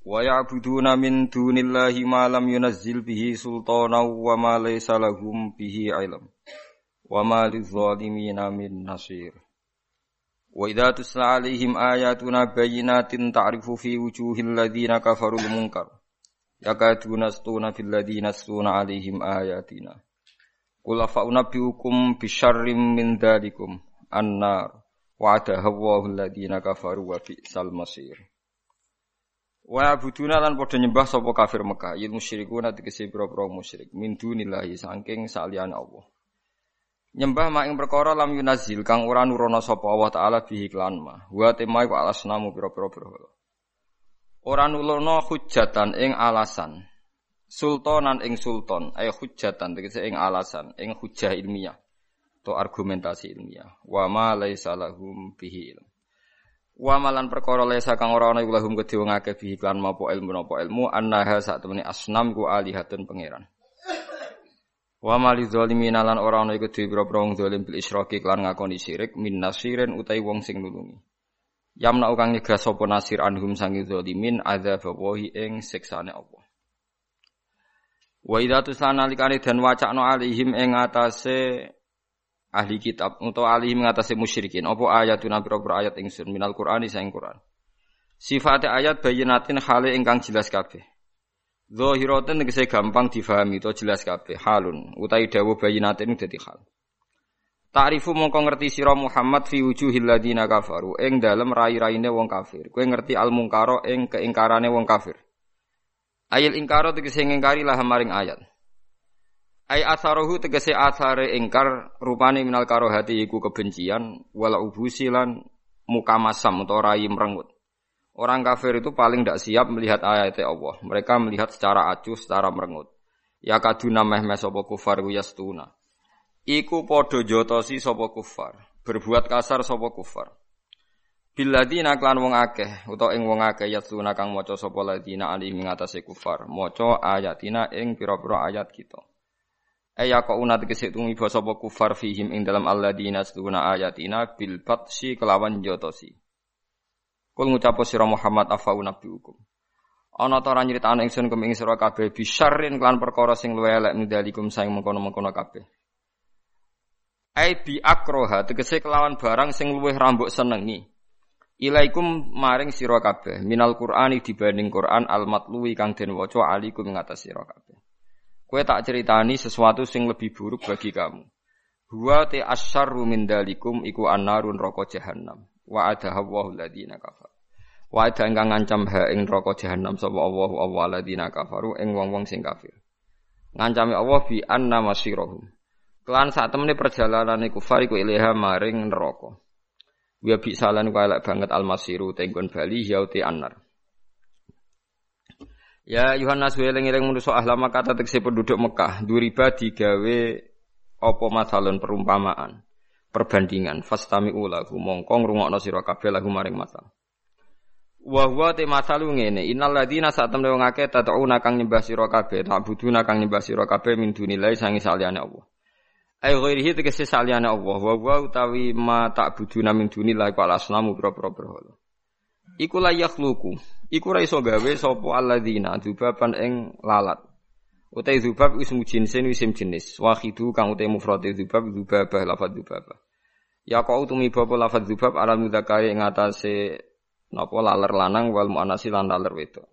Wa ya'buduna min dunillahi ma lam yunazzil bihi sultana wa ma laysa lahum bihi ilm. Wa ma lidh-dhalimina min nasir. Wa idza tusla 'alaihim ayatuna bayyinatin ta'rifu fi wujuhil ladzina kafarul munkar. Yakaduna stuna fil ladzina stuna 'alaihim ayatina. Qul afa unabbiukum bisyarrim min dzalikum annar wa'adaha Allahu alladzina kafaru wa bi'sal masir. Wa buduna lan padha nyembah sapa kafir Mekah, yen musyrikuna tegese pira-pira musyrik min dunillahi saking saliyane Allah. Nyembah mak ing perkara lam yunazil kang ora nurono sapa Allah taala bihi klan ma. Wa temai wa alasnamu pira-pira berhala. Ora nulono hujatan ing alasan. Sultanan ing sultan, ay hujatan tegese ing alasan, ing hujah ilmiah atau argumentasi ilmiah. Wa ma laisa lahum bihi ilm. Wa malan perkara lesa kang ora ana iku lahum kedhe wong akeh bihi kan mapo ilmu napa ilmu annaha sak temene asnam ku alihatun pangeran. Wa mali zalimin lan ora ana iku dhewe pira-pira wong zalim bil isyraki lan ngakoni syirik min nasirin utai wong sing nulungi. Yamna kang nyegah sapa nasir anhum sangi zalimin adzab wahi ing siksane Allah. Wa idza tusana likane dan wacakno alihim ing atase ahli kitab atau ahli mengatasi musyrikin. Apa ayatuna pira-pira ayat ingsun minal Qur'ani saing Qur'an. Sifat ayat bayinatin hale ingkang jelas kabeh. Zahiratan tegese gampang difahami to jelas kabeh. Halun. Utai dawuh bayinatin dadi hal. Ta'rifu mongko ngerti sira Muhammad fi wujuhil ladina kafaru. Ing dalem rai-raine wong kafir. Kowe ngerti al mungkaro ing keingkarane wong kafir. Ayil ingkaro tegese ngingkari lah maring ayat Ai asarohu tegese asare ingkar rupane minal karohati iku kebencian wala ubusilan muka masam atau rai merengut. Orang kafir itu paling tidak siap melihat ayat Allah. Mereka melihat secara acuh, secara merengut. Ya kaduna meh meh sopo kufar yastuna. Iku podo jotosi sopo kufar. Berbuat kasar sopo kufar. Biladina klan wong akeh utawa ing wong akeh yastuna kang maca sapa ladina ali ngatasi kufar. Maca ayatina ing pira-pira ayat kita. Aya kok una tegese tumiba sapa kufar fihim ing dalam alladzina stuna ayatina bil batsi kelawan jotosi. Kul ngucapo sira Muhammad afa unabbiukum. Ana ta ora nyritakno ingsun kum ing sira kabeh bisyarrin kelan perkara sing luwih elek mindalikum saing mengkono-mengkono kabeh. Ai bi akroha tegese kelawan barang sing luwih rambuk senengi. Ilaikum maring sira kabeh minal Qur'ani dibanding Qur'an al matluwi kang den waca alikum ing atas sira kabeh. Kue tak ceritani sesuatu sing lebih buruk bagi kamu. Huwa te asyarru min dalikum iku annarun roko jahannam. Wa ada Allahu ladina kafar. Wa ada ingkang ngancam ha ing roko jahannam sapa Allahu Allah ladina kafaru ing wong-wong sing kafir. Ngancame Allah bi anna masirahum. Kelan saat temene perjalanan kufar iku ilaha maring neraka. Wa bi salan ku elek banget almasiru tenggon bali yauti annar. Ya Yohanes weling eling manusa ahlama kata tekse penduduk Mekah, duriba digawe apa masalun perumpamaan, perbandingan, fastami ulahu mongko ngrungokno sira kabeh lahu maring masal. Wa huwa te masalu ngene, innal ladina sak temne wong akeh tatauna kang nyembah sira kabeh, ta'buduna kang nyembah sira kabeh min dunillahi sangi saliyane Allah. Ai ghairihi tegese saliyane Allah, wa huwa utawi ma ta'buduna min dunillahi qala asnamu pira-pira berhala. Iku la yakhluqu Iku ra iso gawe sapa alladzina dzubaban ing lalat. Utai dzubab ismu jinsin isim jenis. Wahidu kang utai mufrad dzubab dzubabah lafadz dzubabah. Ya kau tumi bapa lafadz dzubab ala mudzakari ing atase napa laler lanang wal muannasi lan laler wedok.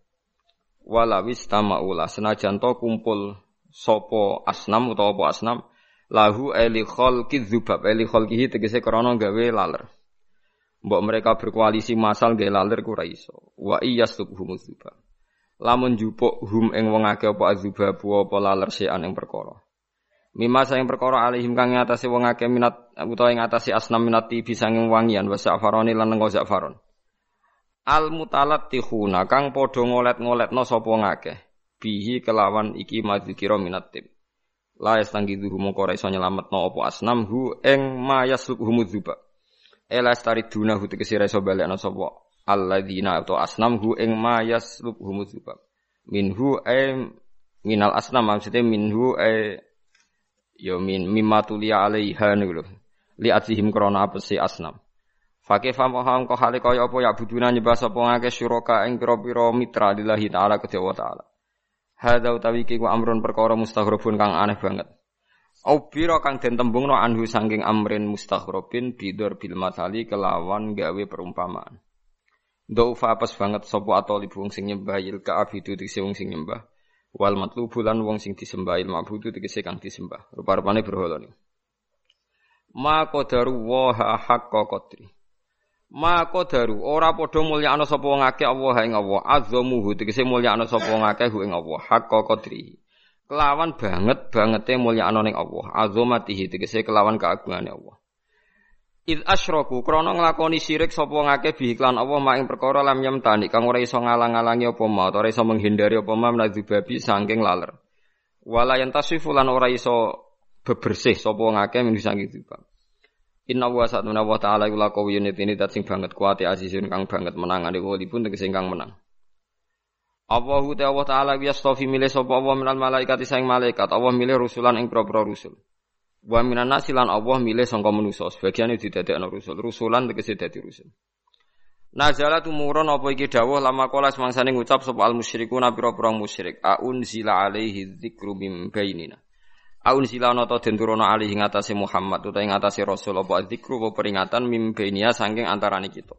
Walawis tamaula senajan to kumpul sapa asnam utawa apa asnam lahu eli khalqi dzubab eli khalqihi tegese krana gawe laler. Mbok mereka berkoalisi masal nggih lalir ku iso. Wa iyastubhum dzubab. Lamun jupuk hum ing wong akeh apa adzubab apa laler sean ing perkara. Mima sayang perkara alihim kang ngatasi wong akeh minat utawa ing ngatasi asnam minati bisa ing wangian wa zafaroni lan nggo zafaron. Al mutalattihuna kang padha ngolet-ngoletno sapa ngakeh. bihi kelawan iki madzikira minat tib. La yastangidhu mongko ora iso nyelametno apa asnam hu ing mayasub humudzuba. Ela stariduna hu tegese ora iso balekno sapa alladzina atau asnam hu ing mayasub humudzuba. Minhu ay minal asnam maksudnya minhu ay yo min mimma tulia alaiha niku lho. Li atihim krana apa si asnam. Fakih famaham kau hale kaya apa ya buduna nyembah sapa ngake syuraka ing pira-pira mitra lillahi taala kedhe taala. Hadza utawi ku amrun perkara mustaghrabun kang aneh banget. Au biro kang den tembungno anhu sangking amrin mustaghrabin bidur bil matali kelawan gawe perumpamaan. Daufa apes banget sapa atau wong sing nyembah il ka abidu tegese wong sing nyembah. Wal matlubu lan wong sing disembah il mabudu tegese kang disembah. Rupa-rupane berhala ni. Ma qadaru wa haqqa qadri. Maka daru ora padha mulyakno sapa wong akeh Allah ing Allah azzamuhu tegese mulyakno sapa wong akeh ing Allah hakka qadri kelawan banget bangete mulyakno ning Allah. Azamatihi tegese kelawan keagungane Allah. Id asyraku krana nglakoni syirik sapa wong akeh bi iklan Allah mak perkara lam yamtani kang ora iso ngalang-alangi apa ma ora iso menghindari apa ma babi saking laler. Wala yantasifu lan ora iso bebersih sapa wong akeh min saking Inna wa satuna wa ta'ala iku ini dat sing banget kuat ya azizun kang banget menangane pun tegese kang menang. Allahu ta Allah taala yastafi milih sapa Allah minal malaikat sing malaikat Allah milih rusulan ing propro rusul. Wa minan nasi lan Allah milih sangka manusa sebagian didadekno rusul. Rusulan tegese dadi rusul. Nazala tumurun apa iki dawuh lama kala semangsane ngucap sapa al musyrikuna pira-pira musyrik. Aun zila alaihi dzikru mim bainina. Aun silana ta den turuna alih ing atase Muhammad utawa ing atase Rasul apa dzikru apa peringatan mimbenia saking antarane kita.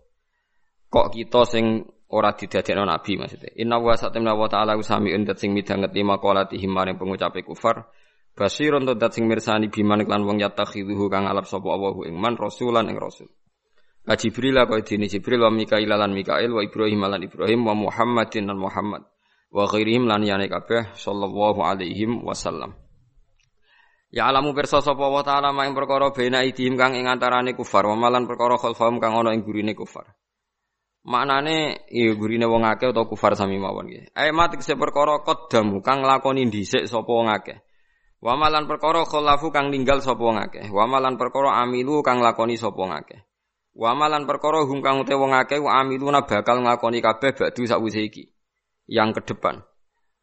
Kok kita sing ora didadekno nabi maksudnya. Inna wa satamna wa ta'ala usamiun dat sing midanget lima qalati maring pengucape kufar. Basirun to dat sing mirsani biman klan wong yatakhiduhu kang alap sapa Allahu ing man rasulan ing rasul. Ka Jibril kaya dene Jibril wa Mikail lan Mikail wa Ibrahim lan Ibrahim wa Muhammadin lan Muhammad wa ghairihim lan yane kabeh sallallahu alaihi wasallam. Ya alamu pirsa sapa wa taala maing perkara bena idhim kang ing antarane kufar wa malan perkara khalfahum kang ana ing gurine kufar. Maknane iya gurine wong akeh utawa kufar sami mawon nggih. Ae mati kese perkara qaddamu kang lakoni dhisik sapa wong akeh. Wa malan perkara kang ninggal sapa wong akeh. Wa amilu kang lakoni sapa wong akeh. Wa malan perkara hum kang ute wong akeh wa amiluna bakal nglakoni kabeh bakdu sakwise. Yang ke depan.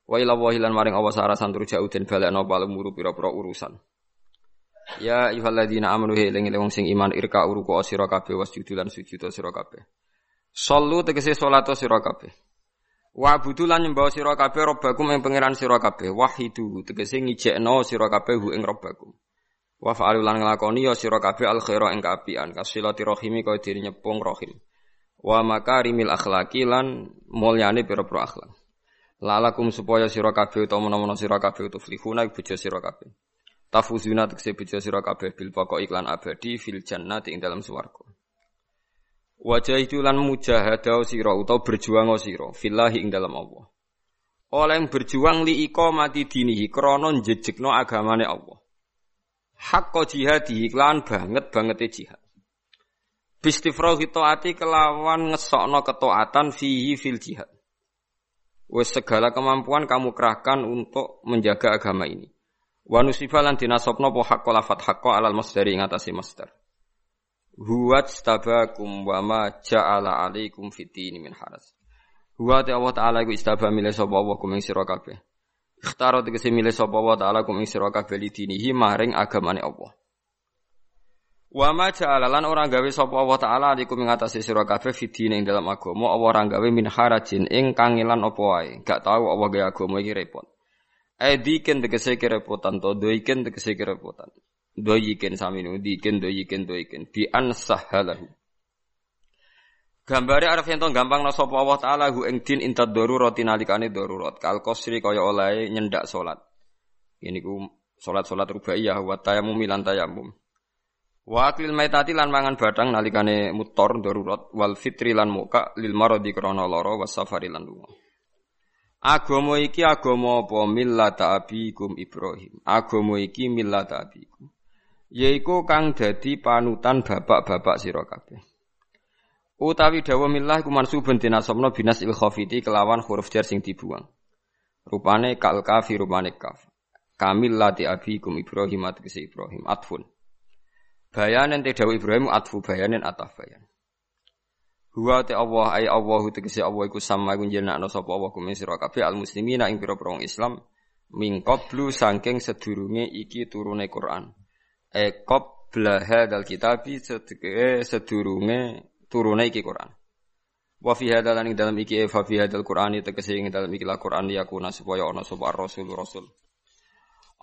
Wa ila hilan maring awas arasan tur jauh den balekno palumuru pira-pira urusan. Ya ayyuhalladzina amanu eling wong sing iman irka uruku sira kabeh wasjudu lan sujud sira kabeh. Sallu tegese salat sira kabeh. Wa budu lan nyembah sira kabeh robbakum ing pangeran sira kabeh. Wahidu tegese ngijekno sira kabeh ing robbakum. Wa fa'alu lan nglakoni ya sira kabeh al khaira ing kaapian kasilati rahimi kaya dene nyepung rahim. Wa makarimil akhlaqi lan mulyane pira-pira akhlak. Lalakum supaya sira kabeh utawa menawa sira kabeh tuflihuna bojo sira kabeh. Tafuzuna tekse bojo sira kabeh bil pokok iklan abadi fil jannati ing dalam swarga. Wajah itu lan mujahadah sira utawa berjuang sira fillahi ing dalam Allah. Oleh berjuang li mati dinihi krana njejekno agamane Allah. Hakka jihadi iklan banget banget jihad. Bistifrahi taati kelawan ngesokno ketaatan fihi fil jihad. Wes segala kemampuan kamu kerahkan untuk menjaga agama ini. Wa nusifa lan dinasobno po hakko lafat hakko alal masdari ngatasi masdar. Huwat stabakum wa ma ja'ala alaikum fitini min haras. Huwa ta Allah Ta'ala iku istaba milih sapa Allah kuming sira kabeh. Ikhtaro tegese milih sapa Allah Ta'ala kuming sira kabeh lidinihi maring agamane Allah. Wa ma ja'ala lan ora gawe sapa Allah taala alikum ing atase sira kabeh fidine ing dalam agama Allah ora gawe min harajin ing kangelan apa wae. Gak tahu Allah gawe agama iki repot. Ediken tegese kerepotan to doiken tegese kerepotan. Doiken sami nu diken doiken doiken bi an sahalahu. Gambare arep ento gampang sapa Allah taala hu ing din intad darurat nalikane darurat. Kal qasri kaya oleh nyendak salat. Ini ku salat-salat rubaiyah wa tayammum lan tayammum. Wa aklil maitati lan mangan badang nalikane mutor darurat wal fitri lan muka lil maradi krana lara was safari lan lunga. Agama iki agama apa millata abikum Ibrahim. Agama iki millata abikum. Yaiku kang dadi panutan bapak-bapak sira kabeh. Utawi dawa millah iku mansubun dinasabna binas il khafiti kelawan huruf jar sing dibuang. Rupane kal kafi rupane kaf. Kamil lati abikum Ibrahim atkisi Ibrahim atfun. Bayanen te dawu Ibrahim atfu bayanen ataf bayan. Huwa te Allah ay Allah tegese Allah iku sama iku jenakno sapa Allah kum sira kabeh al muslimina ing pira-pira Islam min qablu saking sedurunge iki turune Quran. E qabla hadzal kitabi sedurunge turune iki Quran. Wa fi hadzal ing dalam iki fa fi hadzal Qur'ani tegese ing dalam iki la Qur'an yakuna supaya ana sapa rasul rasul.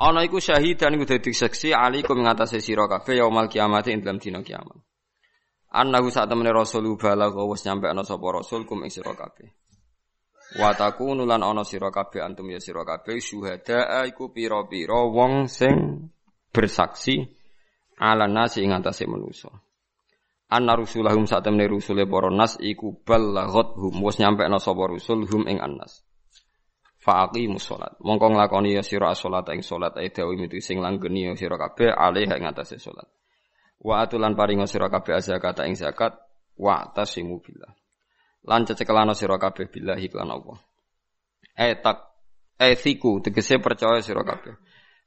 Ana iku syahidan iku dadi saksi alaikum ing atase sira kabeh yaumul kiamat ing dalam dina kiamat. Annahu sak temene rasul balagha wis nyampe ana sapa rasul kum ing sira kabeh. Wa takunu lan ana sira kabeh antum ya sira kabeh syuhada iku pira-pira wong sing bersaksi ala nasi ing atase manusa. Anna rusulahum sak temene rusule para nas iku balaghat hum wis nyampe ana sapa rusul hum ing annas. Fa'aqimus sholat. Mongko nglakoni ya sira salat ing salat ae dawi mitu sing langgeni ya sira kabeh alih ing atase salat. Wa atulan paringa sira kabeh zakat ing zakat wa tasimu billah. Lan cecekelana sira kabeh billahi lan Allah. Tak eh siku tegese percaya sira kabeh.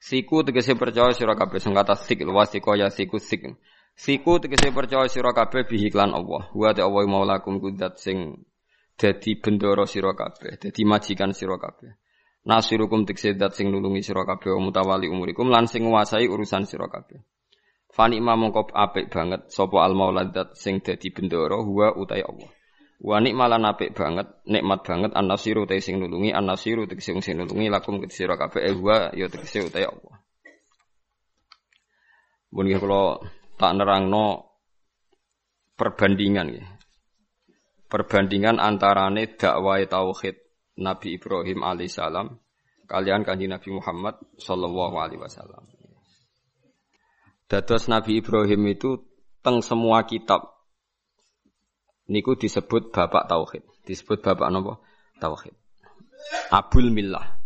Siku tegese percaya sira kabeh sing kata sik wasiko ya siku sik. Siku tegese percaya sira kabeh bihi lan Allah. Wa ta Allah maulakum kudat sing dadi bendoro sira kabeh, dadi majikan sira kabeh. Nasirukum tegese dat sing nulungi sira kabeh wa mutawali umurikum lan sing nguasai urusan sira kabeh. Fani mongko apik banget sapa al mauladat sing dadi bendoro huwa utai Allah. Wa nikmalan apik banget, nikmat banget an-nasiru te sing nulungi, an-nasiru tegese sing nulungi lakum ke sira kabeh eh huwa ya tegese utai Allah. Mun kula tak nerangno perbandingan ya. Perbandingan antarane dakwah tauhid Nabi Ibrahim alaihissalam kalian kanji Nabi Muhammad sallallahu alaihi wasallam. Dados Nabi Ibrahim itu teng semua kitab niku disebut bapak tauhid. Disebut bapak napa? Tauhid. Abul Millah.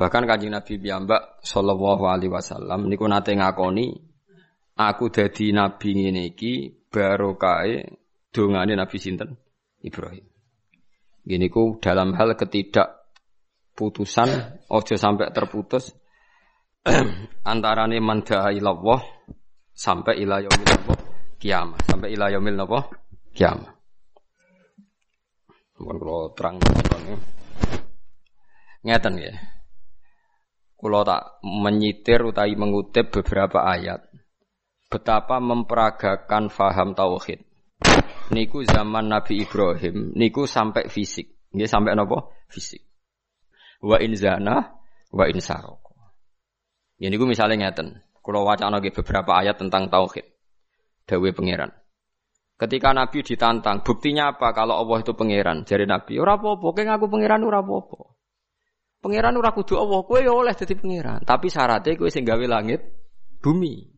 Bahkan kanjeng Nabi piyambak sallallahu alaihi wasallam niku nate ngakoni aku dadi nabi ngene iki barokahe dongane Nabi sinten Ibrahim. Gini ku dalam hal ketidak putusan ojo sampai terputus antarane man da'a ilallah sampai ila yaumil napa kiamat sampai ila yaumil napa kiamat. Kalau terang ya. Ngeten ya. Kalau tak menyitir utawi mengutip beberapa ayat betapa memperagakan faham tauhid. Niku zaman Nabi Ibrahim, niku sampai fisik. Nggih sampai napa? Fisik. Wa in zana wa in saroko. Ya niku misalnya ngeten. Kalau wacana beberapa ayat tentang tauhid. Dawe pangeran. Ketika Nabi ditantang, buktinya apa kalau Allah itu pangeran? Jadi Nabi, ora apa-apa, kowe ngaku pangeran ora apa-apa. Pangeran ora kudu Allah, kowe ya oleh dadi pangeran. Tapi syaratnya kowe sing gawe langit, bumi.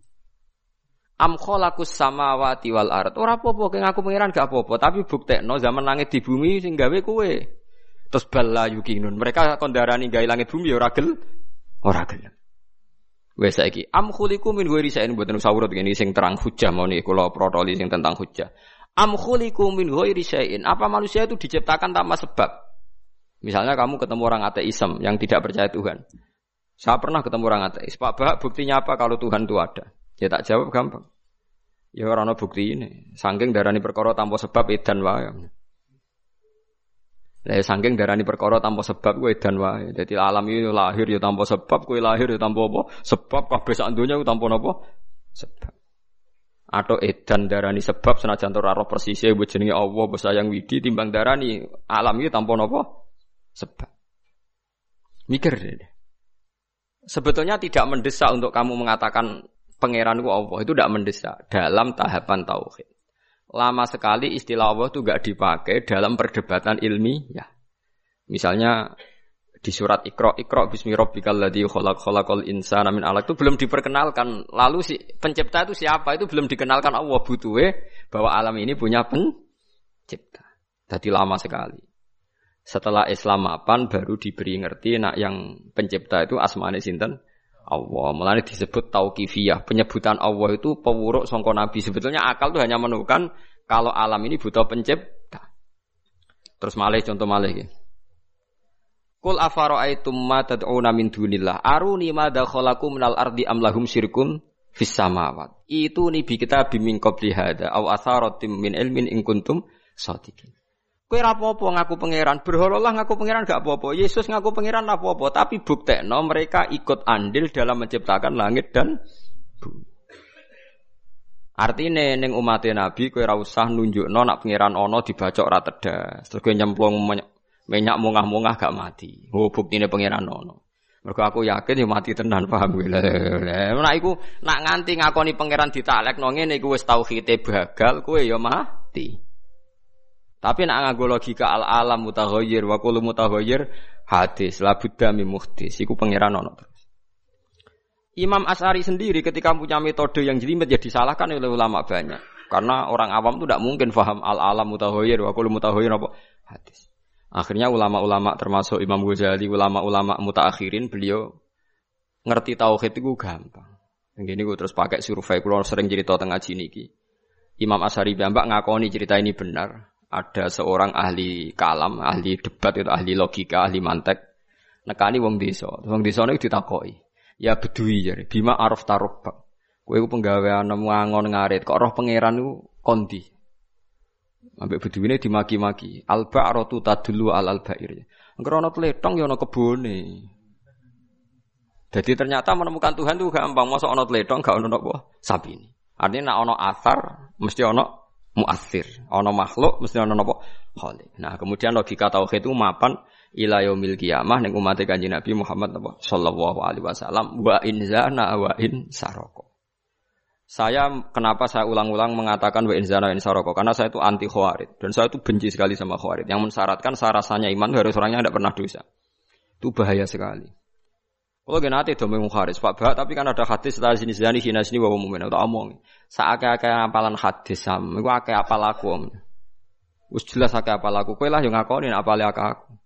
Am khalaqus samawati wal ard. Ora apa-apa kowe ngaku pangeran gak apa-apa, tapi buktekno zaman langit di bumi sing gawe kowe. Terus bala yukinun. Mereka kondarani gawe langit bumi ya ora gel, ora gelem. Wes saiki am khuliqu min ghairi sa'in mboten sawurut ngene sing terang hujah mau nih kula protoli sing tentang hujah. Am khuliqu min ghairi sa'in. Apa manusia itu diciptakan tanpa sebab? Misalnya kamu ketemu orang ateisme yang tidak percaya Tuhan. Saya pernah ketemu orang ateis. Pak Bah, buktinya apa kalau Tuhan itu ada? Ya tak jawab gampang. Ya orang bukti ini. Sangking darani perkara tanpa sebab edan wae. Lah ya saking darani perkara tanpa sebab kowe edan wae. Dadi alam ini lahir ya tanpa sebab, kowe lahir ya tanpa apa? Sebab kabeh sak donya ku tanpa napa? Sebab. Atau edan darani sebab senajan ora roh persise mbok jenenge Allah mbok sayang widi timbang darani alam ini tanpa napa? Sebab. Mikir deh. Sebetulnya tidak mendesak untuk kamu mengatakan pangeranku Allah itu tidak mendesak dalam tahapan tauhid lama sekali istilah Allah itu gak dipakai dalam perdebatan ilmiah. Misalnya di surat Iqra Iqra bismi rabbikal ladzi khalaq khalaqal insana min alaq itu belum diperkenalkan. Lalu si pencipta itu siapa? Itu belum dikenalkan Allah butuhe bahwa alam ini punya pencipta. Tadi lama sekali. Setelah Islam mapan baru diberi ngerti nak yang pencipta itu asmane sinten? Allah. Mulane disebut tauqifiyah. Penyebutan Allah itu pewuruk songko Nabi. Sebetulnya akal itu hanya menemukan kalau alam ini butuh pencipta. Terus malih contoh malih gitu. Kul afara'aitum ma tad'una min dunillah aruni ma dakhalakum minal ardi am lahum syirkun fis samawat. Itu nih kita bimin qabli hada aw atharatim min ilmin in kuntum. Kowe ora apa-apa ngaku pangeran, berhololah ngaku pangeran gak apa-apa. Yesus ngaku pangeran apa-apa, tapi buktekno mereka ikut andil dalam menciptakan langit dan bumi. Artinya neng umat Nabi kowe ora usah nunjukno nak pangeran ono dibacok ora tedas. Terus kowe nyemplung minyak mungah-mungah gak mati. Oh buktine pangeran ono. Mergo aku yakin ya mati tenan paham gue. Nah iku nak nganti ngakoni pangeran ditaklekno ngene iku wis tauhide bagal kowe ya mati. Tapi nak nganggo logika al alam mutaghayyir wa kullu mutaghayyir hadis la budda min muhdis iku ono terus. Imam As'ari sendiri ketika punya metode yang jelimet ya disalahkan oleh ulama banyak. Karena orang awam itu tidak mungkin faham al alam mutaghayyir wa kullu mutaghayyir apa hadis. Akhirnya ulama-ulama termasuk Imam Ghazali, ulama-ulama mutaakhirin beliau ngerti tauhid itu gampang. Ini gue terus pakai survei, kalau sering cerita tengah niki. Imam Asyari Bambak ngakoni cerita ini benar. Ada seorang ahli kalam, ahli debat itu ahli logika, ahli mantek. Nekani wong desa. Wong desa itu ditakoi. Ya bedui jadi. Bima araf taruh bak. Kue penggawean ngangon ngarit. Kok roh pangeran itu kondi. Ambek bedune dimaki-maki. Al ba'ratu tadullu al al ba'ir. Engko ana tletong ya ana kebone. Jadi ternyata menemukan Tuhan itu gampang. Masa ana tletong gak ana napa? Sapi ini. Artinya nak ana asar mesti ana muasir. Ana makhluk mesti ana napa? Khaliq. Nah, kemudian logika tauhid itu mapan ila yaumil qiyamah ning umat Kanjeng Nabi Muhammad sallallahu alaihi wasallam wa in zana wa in saroko. Saya kenapa saya ulang-ulang mengatakan wa inzana wa insaroko karena saya itu anti khawarid dan saya itu benci sekali sama khawarid yang mensyaratkan saya rasanya iman harus orangnya tidak pernah dosa. Itu bahaya sekali. Kalau gak nanti domeng khawarid Pak Bah, tapi kan ada hadis setelah sini zani hina sini wa mu'min atau omong. Saake ake apalan hadis sam, iku ake apal aku. Wis jelas ake apal aku, kowe lah yang ngakoni apal aku.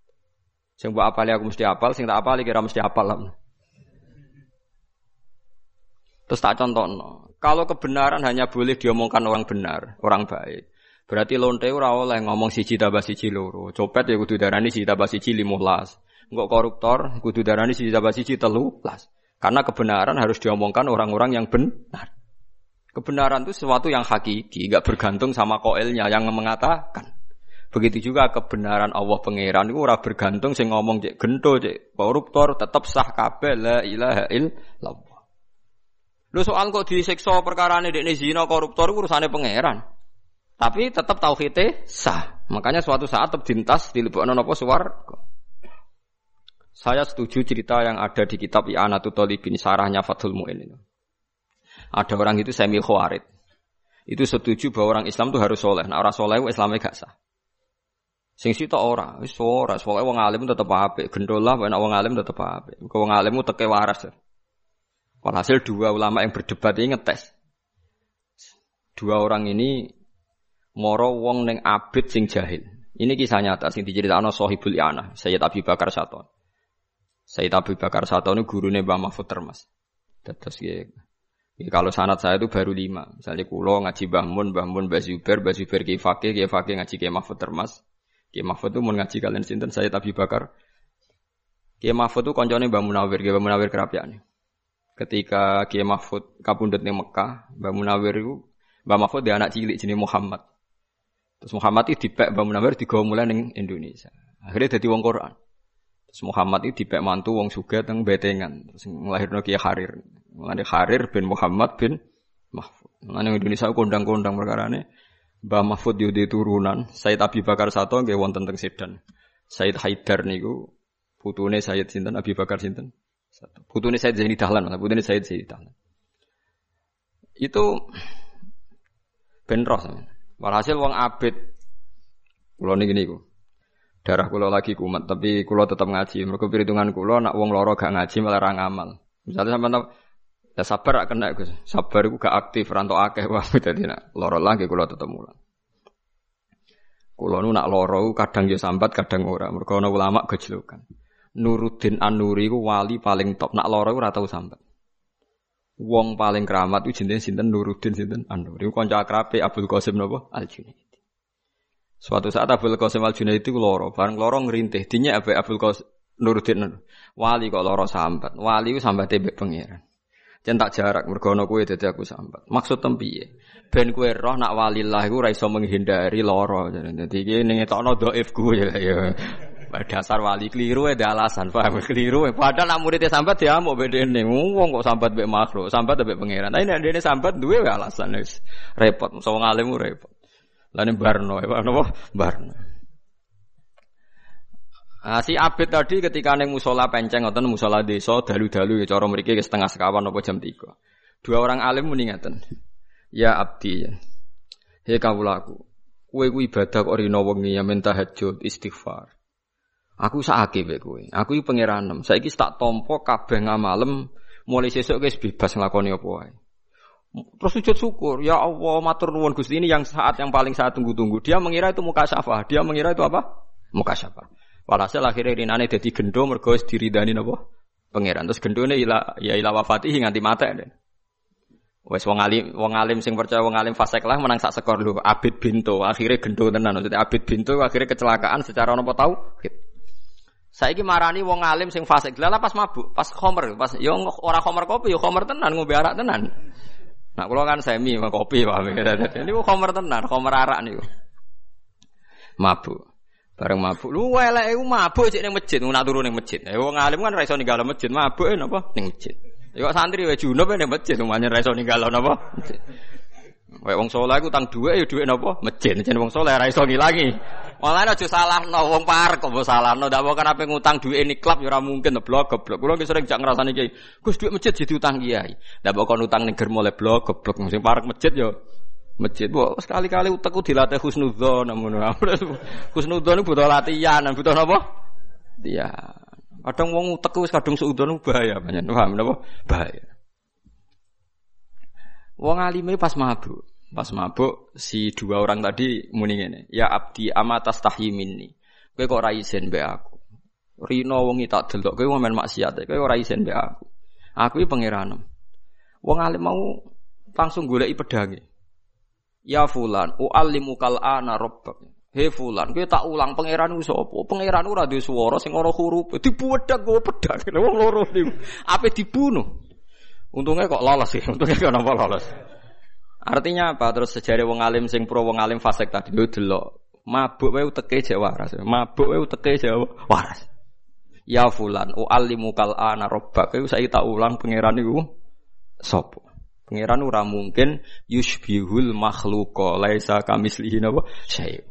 Sing mbok apal aku mesti apal, sing tak apal kira mesti apal lah. Terus tak contoh, kalau kebenaran hanya boleh diomongkan orang benar, orang baik. Berarti lonte ora oleh ngomong siji tambah siji loro. Copet ya kudu darani siji tambah siji 15. Enggak koruptor kudu darani siji tambah siji 13. Karena kebenaran harus diomongkan orang-orang yang benar. Kebenaran itu sesuatu yang hakiki, enggak bergantung sama koelnya yang mengatakan. Begitu juga kebenaran Allah pangeran itu ora bergantung sing ngomong cek gento cek koruptor tetap sah kabeh la ilaha illallah. Lu soal kok disiksa ini dekne zina koruptor urusane pangeran. Tapi tetap tauhidnya sah. Makanya suatu saat tetap dintas dilebokno napa swarga. Saya setuju cerita yang ada di kitab I'anatul Talibin sarahnya Fathul Mu'in itu. Ada orang itu semi khawarid. Itu setuju bahwa orang Islam itu harus soleh. Nah orang soleh itu Islamnya gak sah. Sing sita ora, wis ora, soalnya wong alim tetep apik, gendolah nek wong alim tetep apik. Kau wong alim teke waras. Walhasil dua ulama yang berdebat ini ngetes. Dua orang ini moro wong neng abid sing jahil. Ini kisah nyata sing diceritakan Sohibul Iana, Sayyid Abi Bakar Sato. Sayyid Abi Bakar Sato ini gurunya Mbah Mahfud Termas. Terus ya, ya, kalau sanat saya itu baru lima. Misalnya kulo ngaji Mbah Mun, Mbah Mun, Mbah Zubair, Mbah Zubair Ki Fakih, Ki ngaji Ki Mahfud Termas. Ki Mahfud itu mau ngaji kalian sinten Sayyid Abi Bakar. Ki Mahfud itu koncone Mbah Munawir, Ki Mbah Munawir kerapian ketika Kiai Mahfud kapundut di Mekah, Mbak Munawir itu Mbak Mahfud dia anak cilik jenis Muhammad. Terus Muhammad itu dipek Mbak Munawir digawa mulai ning Indonesia. Akhirnya jadi wong Quran. Terus Muhammad itu dipek mantu wong suga teng betengan. Terus ngelahirno Kiai Harir. Mulane Harir bin Muhammad bin Mahfud. Mulane Indonesia kondang-kondang perkara ini. Mbah Mahfud yudi turunan, Said Abi Bakar Sato nggih wonten teng Sedan. Said Haidar niku putune Said sinten Abi Bakar sinten? Satu. ini Said Zaini Dahlan, ini Said Zaini Dahlan. Itu benros. Walhasil wong abid kula niki niku. Darah kula lagi kumat, tapi kula tetap ngaji. Mergo perhitungan kula nak wong loro gak ngaji malah ra ngamal. Misalnya sampean ya sabar gak kena Gus. Sabar iku gak aktif ranto akeh wah dadi nak loro lagi kula tetep mulang. Kula nu nak loro kadang ya sambat, kadang ora. Mergo ana ulama gejlokan. Nuruddin An-Nuri ku wali paling top. Nak loro ora tau sambat. Wong paling keramat itu jenenge sinten Nuruddin sinten An-Nuri. Kanca akrabe Abdul Qasim napa? Al-Junaidi. Suatu saat Abdul Qasim Al-Junaidi ku loro, bareng loro ngerintih. Dinya Abu Abdul Qasim nurutin wali kok loro sambat. Wali ku sambate mbek pangeran. Jen tak jarak mergo ana kowe aku sambat. Maksud tempiye? Ben kowe roh nak walillah iku ora iso menghindari loro. Dadi iki ning etokno dhaif ku ya. ya. Dasar wali keliru ada alasan, paham keliru. Padahal nak muridnya sambat ya mau beda ini, wong kok sambat be makro, sambat be pangeran. Tapi nek dene sambat dua alasan wis repot, so ngalim repot. Lain barno, ya apa? Barno. Nah, si Abid tadi ketika neng musola penceng atau musola desa dalu-dalu ya cara mriki setengah sekawan apa jam tiga. Dua orang alim muni Ya abdi. He kawulaku. Kowe ku ibadah kok rino wengi ya minta tahajud istighfar. Aku sakake mek kowe. Aku iki pangeranem. Saiki tak tompo kabeh ngamalem mulai sesuk wis bebas nglakoni apa wae. Terus sujud syukur, ya Allah matur nuwun Gusti ini yang saat yang paling saya tunggu-tunggu. Dia mengira itu muka syafah, dia mengira itu apa? Muka syafah. Walhasil akhirnya rinane jadi gendo mergo wis diridani napa? Pangeran. Terus gendone ila ya ila wafatihi nganti mate. Wes wong alim wong alim sing percaya wong alim fasek lah menang sak skor lho Abid Binto akhirnya gendo tenan maksudnya Abid Binto akhirnya kecelakaan secara nopo tahu Saiki marani wong alim sing fasik lah pas mabuk pas khomer pas yo ora khomer kopi yo khomer tenan ngombe arak tenan Nah kula kan semi kopi paham ini khomer tenan khomer arak niku mabuk Bareng mabuk. Lu eleke ku mabuk cek ning masjid, nak turu ning masjid. Ya wong alim kan ra iso ninggal masjid, mabuk napa ning masjid. Ya kok santri wae junub ning masjid, umane ra iso ninggal napa masjid. Wae wong saleh ku tang dhuwit ya dhuwit napa masjid, jen wong saleh ra iso ngilangi. Malah aja salahno wong parek kok salahno, ndak kan ape ngutang dhuwit ini klub ya ora mungkin blok goblok. Kulo sering jak ngrasani kiai. Gus dhuwit masjid utang kiai. Ndak kon utang ning germo le blok goblok, sing parek masjid yo masjid. Wah, sekali-kali utekku dilatih husnudzon namun husnudzon butuh latihan, butuh apa? Iya. Kadang wong utekku wis kadung seudon bahaya banyak. Paham napa? Bahaya. Wong alime pas mabuk. Pas mabuk si dua orang tadi muni ngene, "Ya abdi amatas tahyiminni." Kowe kok ora isin mbek aku. Rino wong tak delok kowe men maksiat, kowe ora isin mbek aku. Aku iki pangeranem. Wong alim mau langsung goleki pedange. Ya fulan, u'allimu kal ana rabbak. He fulan, kowe tak ulang pangeran ku sapa? Pangeran ora duwe swara sing ora huruf. Dibuwedak go pedang. Wong loro niku. Ape dibunuh? Untungnya kok lolos sih. Untungnya kok napa lolos. Artinya apa? Terus sejarah wong alim sing pro wong alim fasik tadi yo delok. Mabuk wae uteke jek waras. Mabuk wae uteke jek waras. Ya fulan, u'allimu kal ana rabbak. Kowe saiki tak ulang pangeran niku sapa? Pangeran ora mungkin yusbihul makhluqa laisa kamislihi napa syai'.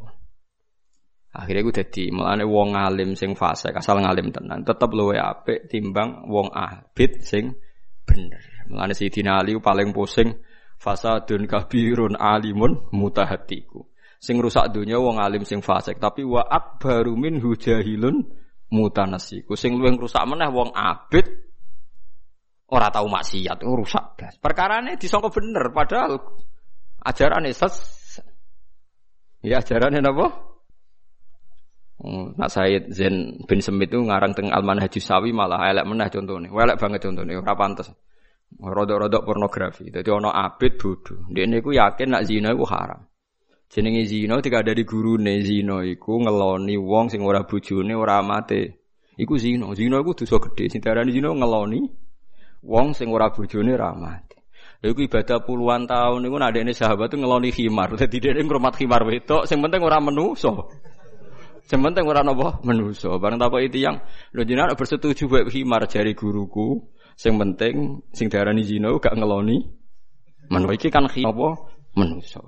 Akhirnya gue jadi melane wong alim sing fase asal ngalim tenan tetep luwe apik timbang wong abid sing bener. Melane Sayyidina Ali paling pusing fasadun kabirun alimun mutahatiku. Sing rusak dunia wong alim sing fasik tapi wa akbaru min hujahilun mutanasiku. Sing luwih rusak meneh wong abid Ora tahu maksiat, rusak blas. Perkarane disangka bener padahal ajaran ses Ya ajaran napa? Hmm, nak Said Zain bin Semit itu ngarang teng Alman Haji Sawi malah elek meneh contone. Elek banget contone, ora pantes. Rodok-rodok pornografi. Dadi ana abid bodho. Ndekne iku yakin nak zina iku haram. Jenenge zina tidak ada di gurune zina iku ngeloni wong sing ora bojone ora amate. Iku zina. Zina iku dosa gedhe. Sing diarani zina ngeloni Wong sing ora bojone ra mati. Lha iku ibadah puluhan tahun niku nadene sahabat tuh ngeloni khimar. Dadi dhek ngrumat khimar wedok sing penting ora menuso. Sing penting ora napa menuso. Bareng takoki tiyang, lho jenengan bersetuju bae khimar jari guruku. Sing penting sing diarani zina gak ngeloni. Menawa iki kan apa menuso.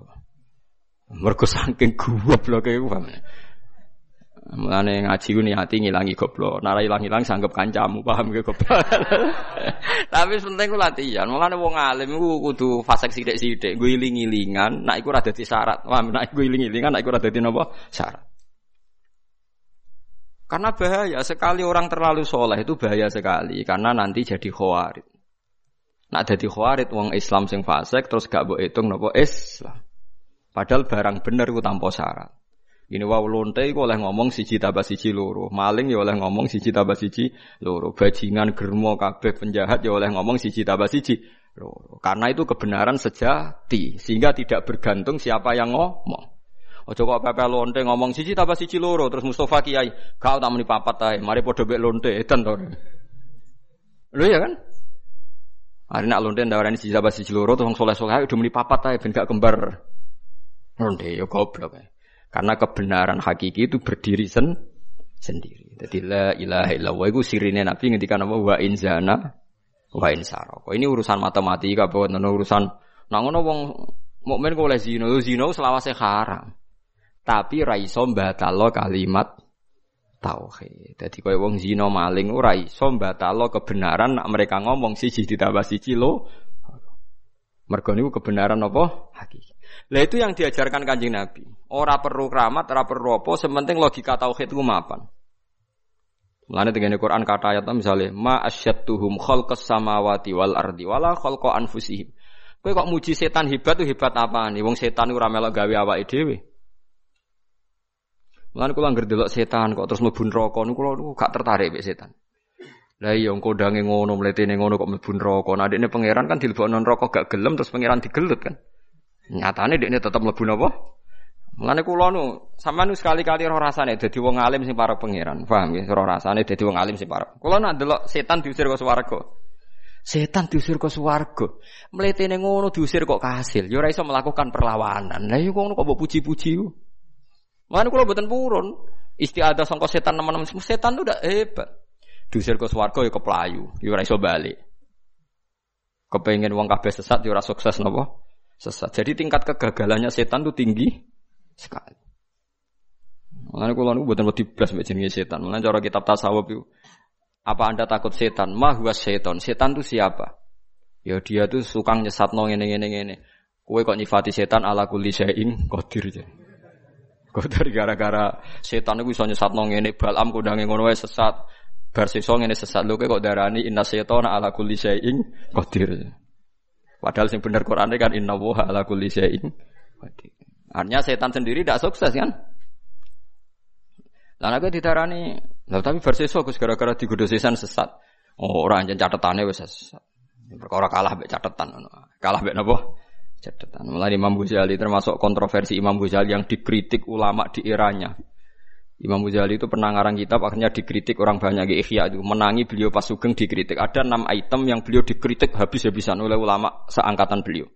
Mergo saking gobloke iku Mulane ngaji ku niati ngilangi goblok. Nara ilang-ilang sanggep kancamu, paham ge goblok. Tapi penting ku latihan. Mulane wong alim ku kudu fasek sithik-sithik, gue iling-ilingan, nek iku ora dadi syarat. Wah, nek gue iling-ilingan, nek iku ora dadi napa? Syarat. Karena bahaya sekali orang terlalu soleh itu bahaya sekali karena nanti jadi khawarid. Nak jadi khawarid wong Islam sing fasik terus gak mbok hitung napa Islam. Padahal barang bener ku tanpa syarat. Ini wow lonte oleh ngomong siji tambah siji loro. Maling ya oleh ngomong siji tambah siji loro. Bajingan germo kabeh penjahat ya oleh ngomong siji tambah siji loro. Karena itu kebenaran sejati sehingga tidak bergantung siapa yang ngomong. Ojo kok pepe lonte ngomong siji tambah siji loro terus Mustafa Kiai, kau tak muni papat mari padha mek lonte edan to. Lho ya kan? Hari nak lonte ndawarani siji tambah siji loro terus soleh-soleh udah muni papat ae ben gak kembar. Lonte ya goblok ae. Karena kebenaran hakiki itu berdiri sen sendiri. Jadi la ilaha illallah itu sirine Nabi ngendikan apa wa in zana wa in saraka. Ini urusan matematika, bukan urusan nang ngono wong mukmin kok oleh zina, zina selawase haram. Tapi ra iso mbatalo kalimat tauhid. Dadi koyo wong zina maling ora iso mbatalo kebenaran nak mereka ngomong siji ditambah siji lo. Mergo niku kebenaran apa? Hakiki. Lah itu yang diajarkan Kanjeng Nabi. Ora perlu keramat, ora perlu apa, sementing logika tauhid ku mapan. Mulane dengan Quran kata ayat misalnya ma asyattuhum khalqas samawati wal ardi wala khalqa anfusihim. Kowe kok muji setan hebat tuh hebat apa nih? Wong setan ora melok gawe awake dhewe. Mulane kula anggere delok setan kok terus mlebu neraka niku kula gak tertarik mek setan. Lah iya dange ngono mletene ngono kok mlebu neraka. Nah dekne pangeran kan dilebokno neraka gak gelem terus pangeran digelut kan. Nyatane dekne tetep mlebu napa? Mulane kula nu sampean sekali-kali roh rasane dadi wong alim sing para pangeran. Paham ya? Roh rasane dadi wong alim sing para. Kula nak delok setan diusir ke swarga. Setan diusir ke swarga. Mletene ngono diusir kok kasil. Ya ora iso melakukan perlawanan. Lah iya ngono kok mbok puji-puji. Mana kalau buatan purun, istiadah sangka setan teman-teman setan itu udah hebat. Diusir ke swarga ya ke pelayu, ya ora iso balik. Kepengen uang kabeh sesat ya sukses nopo? Sesat. Jadi tingkat kegagalannya setan itu tinggi sekali. Makanya kalau nu buatan lebih belas jenenge setan. Makanya cara kitab tasawuf itu apa anda takut setan? Mahwa setan. Setan itu siapa? Ya dia tuh suka nyesat nong ini ini ini. Kue kok nyifati setan ala kulli syai'in aja. Dari gara-gara setan itu bisa nyesat nong ini balam kudange ngono sesat. Bar sisa ngene sesat lho kok darani inna setana ala kulli syai'in qadir. Padahal sing bener Quran kan inna wa ala kulli syai'in qadir. Artinya setan sendiri tidak sukses kan? Lah nek didarani, lah tapi sisa Gus gara-gara digodho setan sesat. Oh, ora anjen catetane wis sesat. Perkara kalah mbek catetan. Kalah mbek napa? Catatan. Mulai Imam Ghazali termasuk kontroversi Imam Ghazali yang dikritik ulama di eranya. Imam Ghazali itu pernah ngarang kitab akhirnya dikritik orang banyak di Ikhya itu menangi beliau pas sugeng dikritik. Ada enam item yang beliau dikritik habis-habisan oleh ulama seangkatan beliau.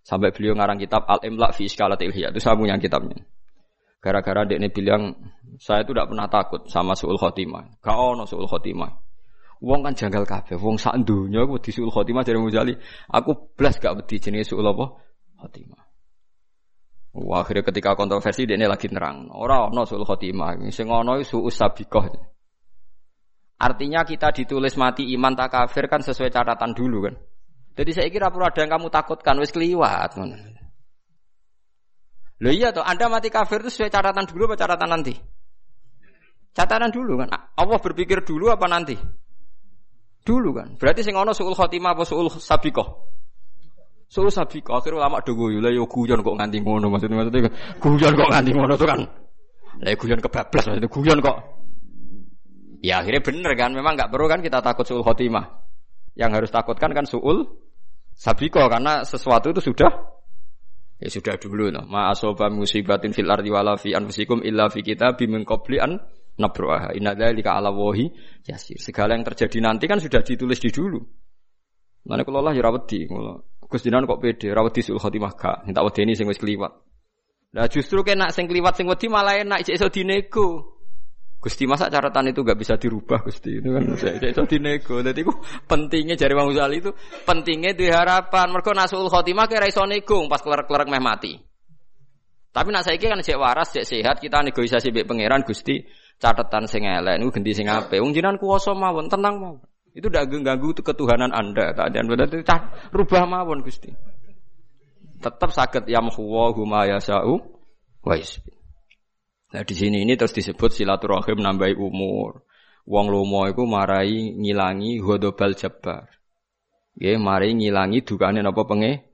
Sampai beliau ngarang kitab Al-Imla fi Iskalat Ihya itu saya punya kitabnya. Gara-gara dia ini bilang saya itu tidak pernah takut sama suul khotimah. Gak ono suul khotimah. Wong kan janggal kabeh. Wong sak donya aku di suul khotimah dari Muzali. Aku blas gak wedi jenenge suul apa? Khotimah. Wah, akhirnya ketika kontroversi dia ini lagi nerang. Orang no suul khotimah. Sing ono suul sabiqah. Artinya kita ditulis mati iman tak kafir kan sesuai catatan dulu kan. Jadi saya kira perlu ada yang kamu takutkan wis keliwat. Loh iya toh, Anda mati kafir itu sesuai catatan dulu apa catatan nanti? Catatan dulu kan. Allah berpikir dulu apa nanti? Dulu kan. Berarti sing ana suul khotimah apa suul sabiqah? Suul sabiqah. Akhirnya ulama do guyu, lah yo guyon kok nganti ngono maksudnya maksudnya guyon kok nganti ngono tuh kan. Lah guyon kebablas maksudnya guyon kok. Ya akhirnya bener kan, memang nggak perlu kan kita takut suul khotimah. Yang harus takutkan kan suul sabiqah karena sesuatu itu sudah ya sudah dulu no. Ma asoba musibatin fil ardi wala fi anfusikum illa fi kitabim min qabli nabruaha. Inna dzalika ala wahi yasir. Segala yang terjadi nanti kan sudah ditulis di dulu. Mana kalau Allah ya rawedi, Gus Dinan kok pede, rawedi sul khotimah gak, minta ini sing wis kliwat. Nah justru kena sing kliwat sing wedi malah enak iso dinego. Gusti masa catatan itu gak bisa dirubah Gusti itu kan saya iso dinego. Jadi itu pentingnya jari Bang Uzali itu pentingnya diharapan. Mereka nasul khotimah kira iso nego pas kelar-kelar meh mati. Tapi nak saya kan cek waras, cek sehat, kita negosiasi baik pangeran Gusti catatan sing elek niku ganti sing apik. Wong jinan kuwasa mawon, tenang mawon. Itu ndak ganggu ketuhanan Anda. Dan berarti rubah mawon Gusti. Tetap sakit yamhu huma yasau wa Nah di sini ini terus disebut silaturahim nambahi umur. Wong lomo iku marai ngilangi hodobal jabar. Nggih, mari ngilangi dukane napa penge.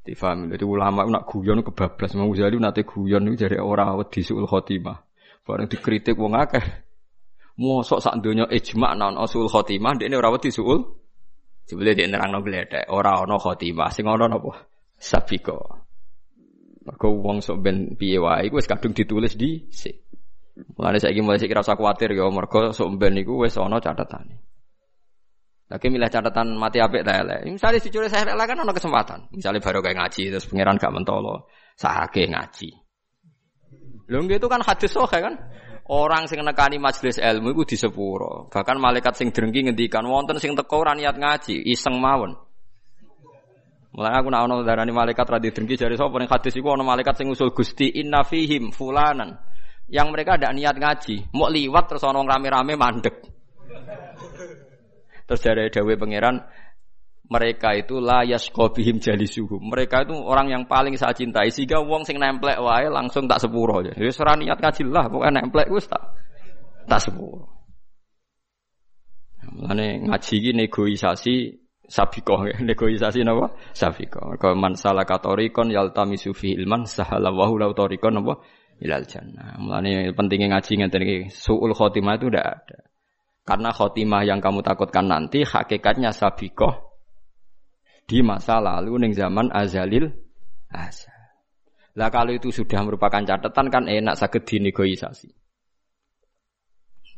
Difahami. Jadi ulama nak guyon kebablas mau jadi nate guyon itu jadi orang wedi suul khotimah. Bareng dikritik wong akeh. Mosok sak donya ijma non usul khotimah ndekne ora wedi suul. Jebule dia nerangno gledek, ora ana khotimah, sing ana napa? Sabiko. Mergo wong sok ben piye wae iku wis kadung ditulis di sik. Mulane saiki mulai sik rasa kuwatir ya mergo sok ben iku wis ana catetane. Lagi milih catatan mati apik ta elek. Misalnya dicuri saya kan ana kesempatan. Misalnya baru kayak ngaji terus pangeran gak mentolo, sahake ngaji. Lho itu kan hadis sohe kan. Orang sing nekani majelis ilmu iku disepuro. Bahkan malaikat sing drengki ngendikan wonten sing teko ora niat ngaji, iseng mawon. Mulai aku nak ono darani malaikat radhi drengki jari sapa ning hadis iku ono malaikat sing usul Gusti inna fihim fulanan. Yang mereka ada niat ngaji, mau liwat terus ono rame-rame mandek. Terus dari dawe pangeran, mereka itu layas kobihim jali suhu. Mereka itu orang yang paling saya cintai. Sehingga wong sing nemplek wae langsung tak sepuro aja. Ya ora niat ngaji lah, pokoknya nemplek wis tak tak sepuro. Mulane ngaji iki negosiasi sabiko negosiasi napa sabiko kalau man salaka tariqon yaltamisu fi ilman sahala wa lahu tariqon napa ilal jannah mulane pentingnya ngaji ngeten iki suul khotimah itu tidak ada karena khotimah yang kamu takutkan nanti hakikatnya sabiko di masa lalu ning zaman azalil azal lah kalau itu sudah merupakan catatan kan enak sakit dinegosiasi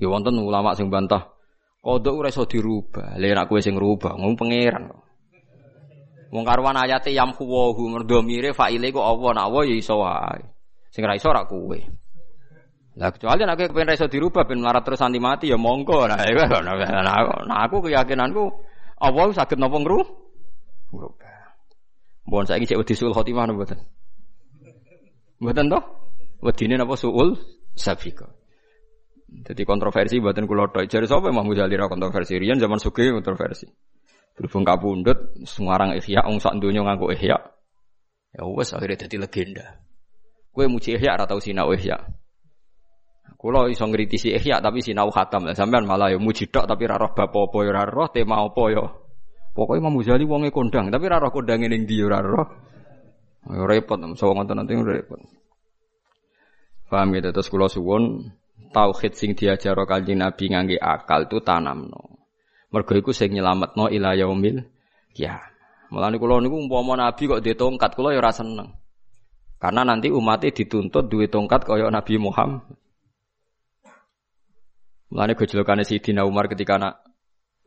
ya wonten ulama sing bantah Kodok ora iso dirubah. Lha nek kowe sing ngrubah, ngomong pangeran. Wong karuan ayate yam kuwahu merdomire faile kok apa nak ya iso wae. Sing ra iso ora kowe. Lah kecuali nek kowe pengen iso dirubah ben melarat terus anti mati ya monggo. Nah, nah aku keyakinanku Allah saged napa ngru? Ngrubah. Mohon saiki cek wedi sul khotimah mboten. Mboten toh? Wedine napa suul safiqah. Jadi kontroversi buatan kulo tok. Jadi siapa yang mau Ghazali ra kontroversi? Rian zaman suge kontroversi. Berhubung kabundut, semarang ihya, wong sak donya nganggo ihya. Ya wes akhirnya jadi legenda. Kue muji ihya atau sinau ihya. Kulo iso ngritisi ihya tapi sinau khatam. Sampean malah ya muji tok tapi ra roh bab apa ya ra roh tema apa ya. Pokoke Imam Ghazali wonge kondang, tapi ra roh kondange ning ndi ya ra roh. Ya repot, so ngoten nanti repot. Paham gitu terus kula suwun tauhid sing diajaro Kanjeng Nabi ngangge akal itu tanamno. Mergo iku sing nyelametno ila yaumil ya. Mulane kula niku umpama Nabi kok duwe tongkat kula ya ora seneng. Karena nanti umatnya dituntut duwe tongkat kaya Nabi Muhammad. Mulane gejolakane Sidina Umar ketika anak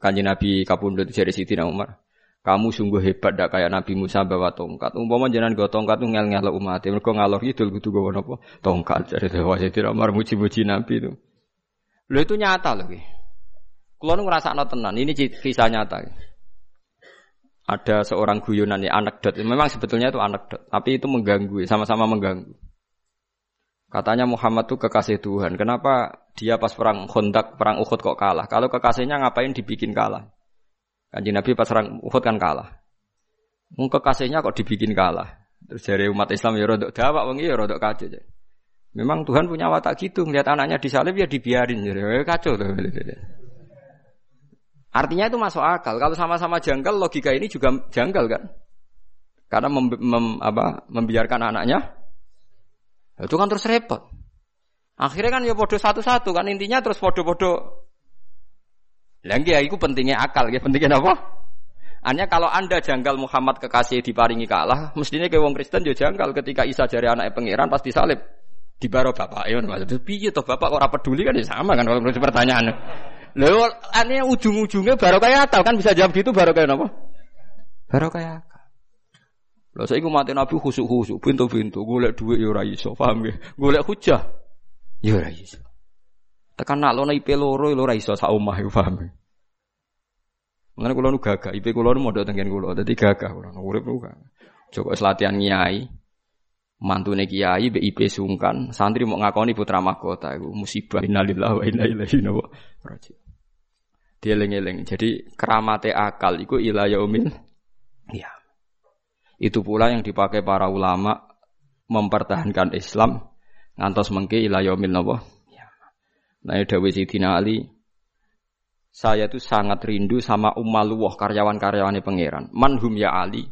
Kanjeng Nabi kapundhut dari Sidina Umar. Kamu sungguh hebat dak kayak Nabi Musa bawa tongkat. Umpama jenengan go tongkat tuh ngel ngel umat. Mereka ngalor itu kudu go apa? Tongkat. Jadi jadi Umar muji-muji Nabi itu. Lo itu nyata loh. Kalau ngerasa tenan. Ini kisah nyata. Ada seorang guyonan ya anekdot. Memang sebetulnya itu anekdot. Tapi itu mengganggu. Sama-sama mengganggu. Katanya Muhammad tuh kekasih Tuhan. Kenapa dia pas perang Khandaq, perang Uhud kok kalah? Kalau kekasihnya ngapain dibikin kalah? Kanji Nabi pas serang Uhud kan kalah. Mung kekasihnya kok dibikin kalah. Terus dari umat Islam ya rodok dawak wengi ya rodok kacau. Memang Tuhan punya watak gitu, ngeliat anaknya disalib ya dibiarin. Ya kacau tuh. Artinya itu masuk akal. Kalau sama-sama janggal, logika ini juga janggal kan? Karena mem, mem, apa, membiarkan anaknya, itu kan terus repot. Akhirnya kan ya bodoh satu-satu kan intinya terus bodoh-bodoh lagi ya itu pentingnya akal, ya pentingnya apa? Hanya kalau anda janggal Muhammad kekasih diparingi kalah, mestinya ke wong Kristen juga janggal ketika Isa jari anak pangeran pasti salib di baro bapak. Ya maksudnya piye toh bapak kok peduli kan ya sama kan kalau menurut pertanyaan. Lalu aneh ujung-ujungnya baru kayak akal kan bisa jawab gitu baru kayak apa? Baru kayak akal. Saya mati Nabi khusuk-khusuk, pintu-pintu, golek duit ya ora paham ya? Golek hujah, ya ora iso. Tekan nak lono IP loro lho ora iso sak omah iku paham. Mulane kula nu gagah, IP kula nu mondok tengen kula, dadi gagah kula urip nu gagah. Joko latihan kiai. Mantune kiai be IP sungkan, santri mau ngakoni putra mahkota iku musibah innalillahi wa inna ilaihi raji'un. Dieling-eling. Jadi keramate akal iku ila yaumil ya. Itu pula yang dipakai para ulama mempertahankan Islam ngantos mengke ila yaumil napa Nah, Dawe Sidina Ali, saya tuh sangat rindu sama Ummaluwah karyawan-karyawannya pangeran. Manhum ya Ali.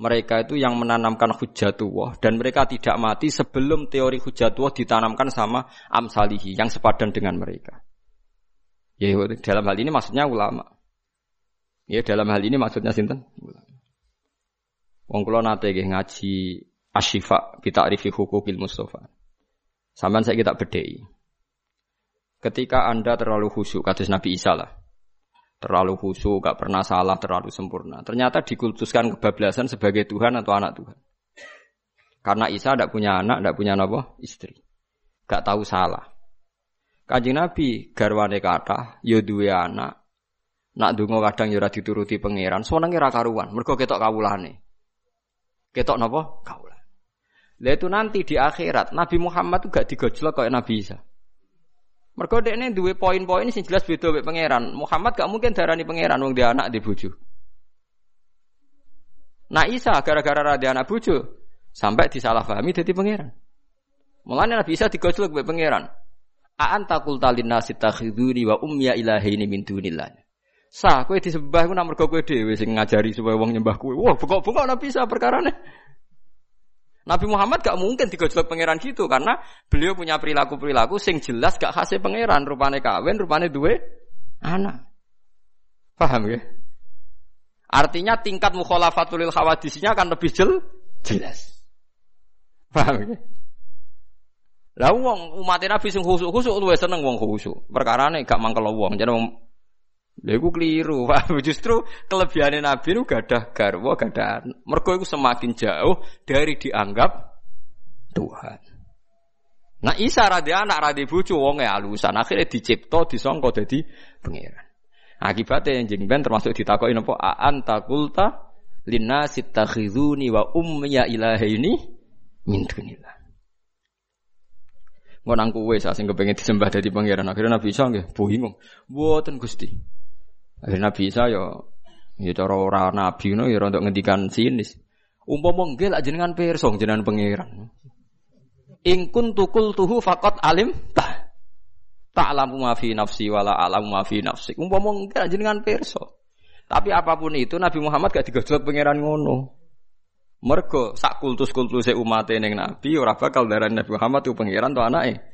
Mereka itu yang menanamkan hujatullah dan mereka tidak mati sebelum teori hujatullah ditanamkan sama amsalihi yang sepadan dengan mereka. Ya dalam hal ini maksudnya ulama. Ya dalam hal ini maksudnya sinten? Ulama. Wong kula nate ngaji Asyifa kita arifi hukukil Mustafa. Sampai saya kita bedai. Ketika Anda terlalu khusyuk, kata Nabi Isa lah. Terlalu khusyuk, gak pernah salah, terlalu sempurna. Ternyata dikultuskan kebablasan sebagai Tuhan atau anak Tuhan. Karena Isa tidak punya anak, tidak punya apa? Istri. Gak tahu salah. Kanjeng Nabi garwane kata, yo duwe anak. Nak dungo kadang yo dituruti pangeran, senenge ra karuan, mergo ketok kawulane. Ketok napa? Kawulan. Lah itu nanti di akhirat Nabi Muhammad tuh gak digojlok kayak Nabi Isa. Mergo dekne duwe poin-poin sing jelas beda mek pangeran. Muhammad gak mungkin darani pangeran wong dia anak di bojo. Nah Isa gara-gara ra anak bojo sampai disalahpahami jadi pangeran. Mulane Nabi Isa digojlok mek pangeran. Aan takul talin nasi takhiduni wa umya ilahi ini min dunillah. Sah, kowe disembah ku mergo kowe dhewe sing ngajari supaya wong nyembah kowe. Wah, bengok-bengok Nabi Isa perkarane. Nabi Muhammad gak mungkin digojlok pangeran gitu karena beliau punya perilaku-perilaku sing jelas gak khasnya pangeran, rupane kawin, rupane duwe anak. Paham ya? Artinya tingkat mukhalafatul khawadisnya akan lebih jel, jelas. Paham ya? Lah wong umat Nabi sing khusuk-khusuk luwih seneng wong khusuk. Perkarane gak mangkel wong. Jadi Lha iku keliru, Pak. Justru kelebihan Nabi itu gadah garwa, gadah mergo iku semakin jauh dari dianggap Tuhan. Nah Isa radhi anak radhi bojo wonge alusan akhirnya dicipta disangka dadi pangeran. Akibatnya yang jeng ben termasuk ditakoki napa aan takulta linnasi takhizuni wa ummiya ilahaini min dunillah. Ngono nang kowe sing kepengin disembah dadi pangeran akhirnya Nabi Isa nggih bingung. Mboten Gusti. Akhirnya Nabi Isa ya ya cara ora nabi no ya untuk ngendikan sinis. Umpama nggih lak jenengan pirsa jenengan pangeran. In kuntu qultuhu faqat alim ta. Ta'lamu ma fi nafsi wala a'lamu ma fi nafsi. Umpama nggih lak jenengan pirsa. Tapi apa pun itu Nabi Muhammad gak digojlok pangeran ngono. Mergo sak kultus-kultuse umat ning Nabi ora bakal darani Nabi Muhammad itu pangeran to anake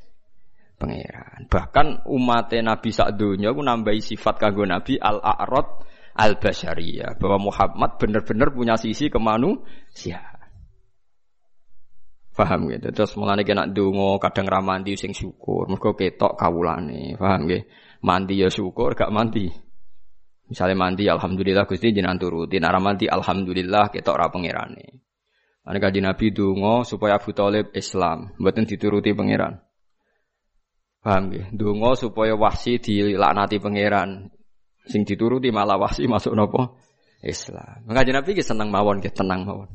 pangeran. Bahkan umat Nabi sak donya ku nambahi sifat kanggo Nabi al-a'rad al-basyariyah bahwa Muhammad benar-benar punya sisi kemanusiaan. Paham gitu. Terus mulane kena donga kadang ra mandi sing syukur, mergo ketok kawulane. Paham nggih? Mandi ya syukur, gak mandi. Misalnya mandi alhamdulillah Gusti jenengan turuti, nek mandi alhamdulillah ketok ra pangerane. Ane kaji Nabi donga supaya Abu Thalib Islam, mboten dituruti pangeran. Paham ya? Dungo supaya wahsi dilaknati pangeran. Sing dituruti malah wahsi masuk nopo Islam. Maka Nabi ki seneng mawon ki tenang mawon.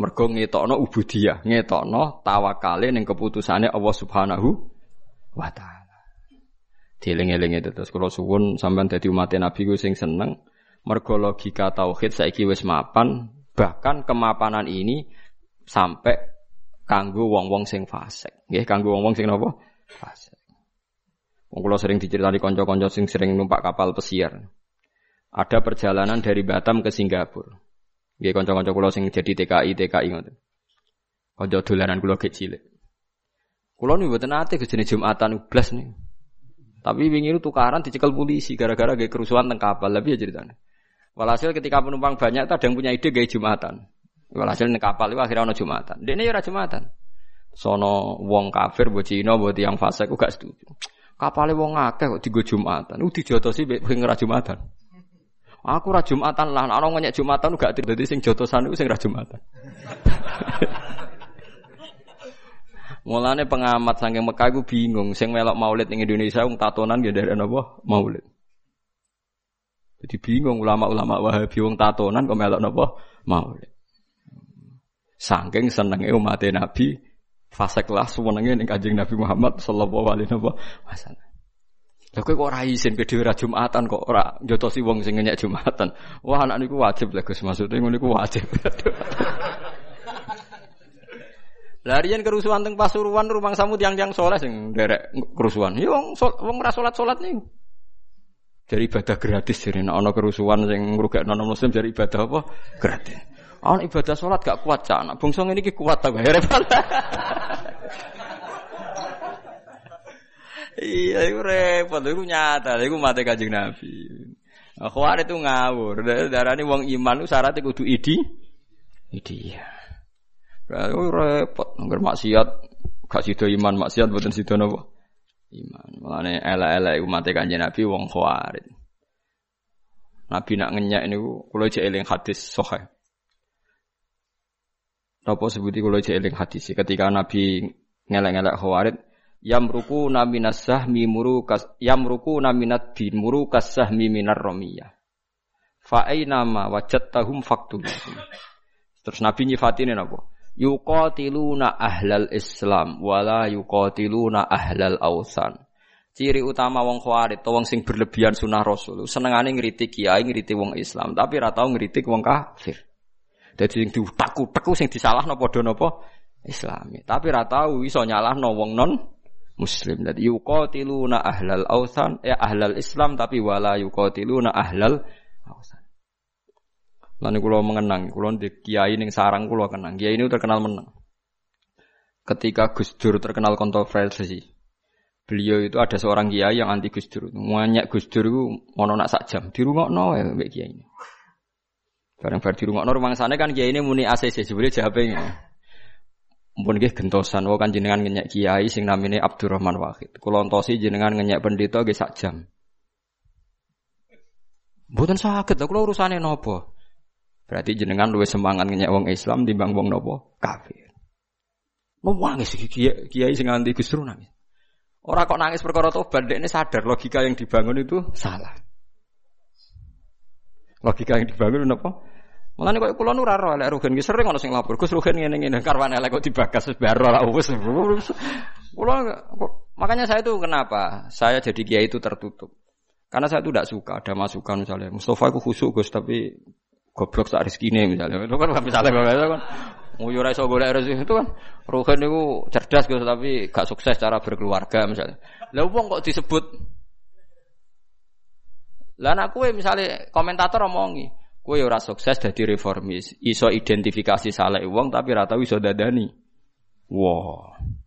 Mergo ngetokno ubudiyah, ngetokno tawakale ning keputusane Allah Subhanahu wa taala. Dieling-eling itu terus kalau suwun sampean dadi umat Nabi ku sing seneng mergo logika tauhid saiki wis mapan, bahkan kemapanan ini sampai kanggo wong-wong sing fasik. Nggih, kanggo wong-wong sing napa? Fasik. Wong sering diceritani kanca-kanca sing sering numpak kapal pesiar. Ada perjalanan dari Batam ke Singapura. Nggih kanca-kanca kula sing jadi TKI TKI ngoten. Kanca dolanan kula cilik. Kula niku mboten ate ke jenis Jumatan ublas nih. Tapi wingi tukaran dicekel polisi gara-gara gaya kerusuhan teng kapal. Lebih ya ceritanya. Walhasil ketika penumpang banyak, ada yang punya ide gaya Jumatan. Walhasil ning kapal itu akhirnya ono Jumatan. Dene ya ora Jumatan sono wong kafir mbok Cina mbok tiyang fasik gak setuju. Kapale wong akeh kok digo Jumatan. Ku dijotosi sing ora Jumatan. Aku ora Jumatan lah, ana ngenyek Jumatan gak dadi sing jotosan iku sing ora Jumatan. Mulane pengamat saking Mekah iku bingung, sing melok Maulid ning Indonesia wong tatonan ya dari napa? Maulid. Jadi bingung ulama-ulama Wahabi wong tatonan kok melok napa? Maulid. Saking senenge umat Nabi fasek lah semuanya ning Kanjeng Nabi Muhammad sallallahu alaihi wasallam. Lah kok ora isin ke dhewe Jumatan kok ora njotosi wong sing ngenyek Jumatan. Wah anak niku wajib lah Gus maksudnya ngono niku wajib. Larian kerusuhan teng Pasuruan rumang samu tiang-tiang soleh sing derek kerusuhan. Ya wong wong ora salat-salat nih. Jadi ibadah gratis jadi ana kerusuhan sing ngrugekno muslim jadi ibadah apa? Gratis. Anak ibadah sholat gak kuat cak. Anak bungsu ini kuat tak repot. Iya, itu repot. Itu nyata. Itu mati kajing Nabi. Khawarij itu ngawur. Darah ini wong iman itu syaratnya kudu idi. Idi ya. Oh, repot, nggak maksiat, gak sido iman maksiat, bukan sido nopo iman. Mulane elek-elek umat kanjeng Nabi wong khawarit. Nabi nak ngenyak ini kula jek eling hadis sahih. Apa sebuti kula jek eling hadis ketika Nabi ngelek-ngelek khawarit yamruku naminas sahmi muru kas yamruku naminat bin muru kasahmi minar romiyah. Fa aina ma wajadtahum faktul. Terus Nabi nyifatine napa? yuqatiluna ahlal Islam wala yuqatiluna ahlal ausan. Ciri utama wong khawarij wong sing berlebihan sunah Rasul, senengane ngritik kiai, ngritik wong Islam, tapi ora tau ngritik wong kafir. Dadi sing diutaku-teku sing disalahno padha napa? Islami. Tapi ora tau iso nyalahno wong non muslim. Dadi yuqatiluna ahlal ausan, ya ahlal Islam tapi wala yuqatiluna ahlal ausan. Lalu kulo mengenang, kulo di kiai ning sarang kulo kenang. Kiai ini terkenal menang. Ketika Gus Dur terkenal kontroversi, beliau itu ada seorang kiai yang anti Gus Dur. Banyak Gus Dur itu mau nak sak jam di rumah no ya kiai ini. Barang bar di rumah no rumah sana kan kiai ini muni ACC sebenarnya jawabnya. Mpun nggih gentosan wong kan jenengan ngenyek kiai sing namine Abdurrahman Wahid. Kula entosi jenengan ngenyek pendeta nggih sak jam. Mboten saged, kula urusane napa? Berarti jenengan luwih semangat ngenyek wong Islam timbang wong nopo kafir. Nangis kiai, kiai sing nganti Gus nangis. Orang kok nangis perkara tobat, ini sadar logika yang dibangun itu salah. Logika yang dibangun apa? Mulane kok kula nu ora ro elek rugen ki sering ana sing lapor. Gus rugen ngene ngene karwan elek kok dibagas wis baro lah wis. Kula makanya saya itu kenapa? Saya jadi kiai itu tertutup. Karena saya itu tidak suka ada masukan misalnya Mustafa aku khusyuk Gus tapi goblok sak rezekine misalnya. Itu kan misalnya kalau itu kan nguyur iso golek rezeki itu kan Ruhen itu cerdas gitu tapi gak sukses cara berkeluarga misalnya. Lah wong kok disebut Lah anak kue misalnya komentator omongi, kue ora sukses jadi reformis, iso identifikasi salah uang tapi rata iso dadani. Wah. Wow.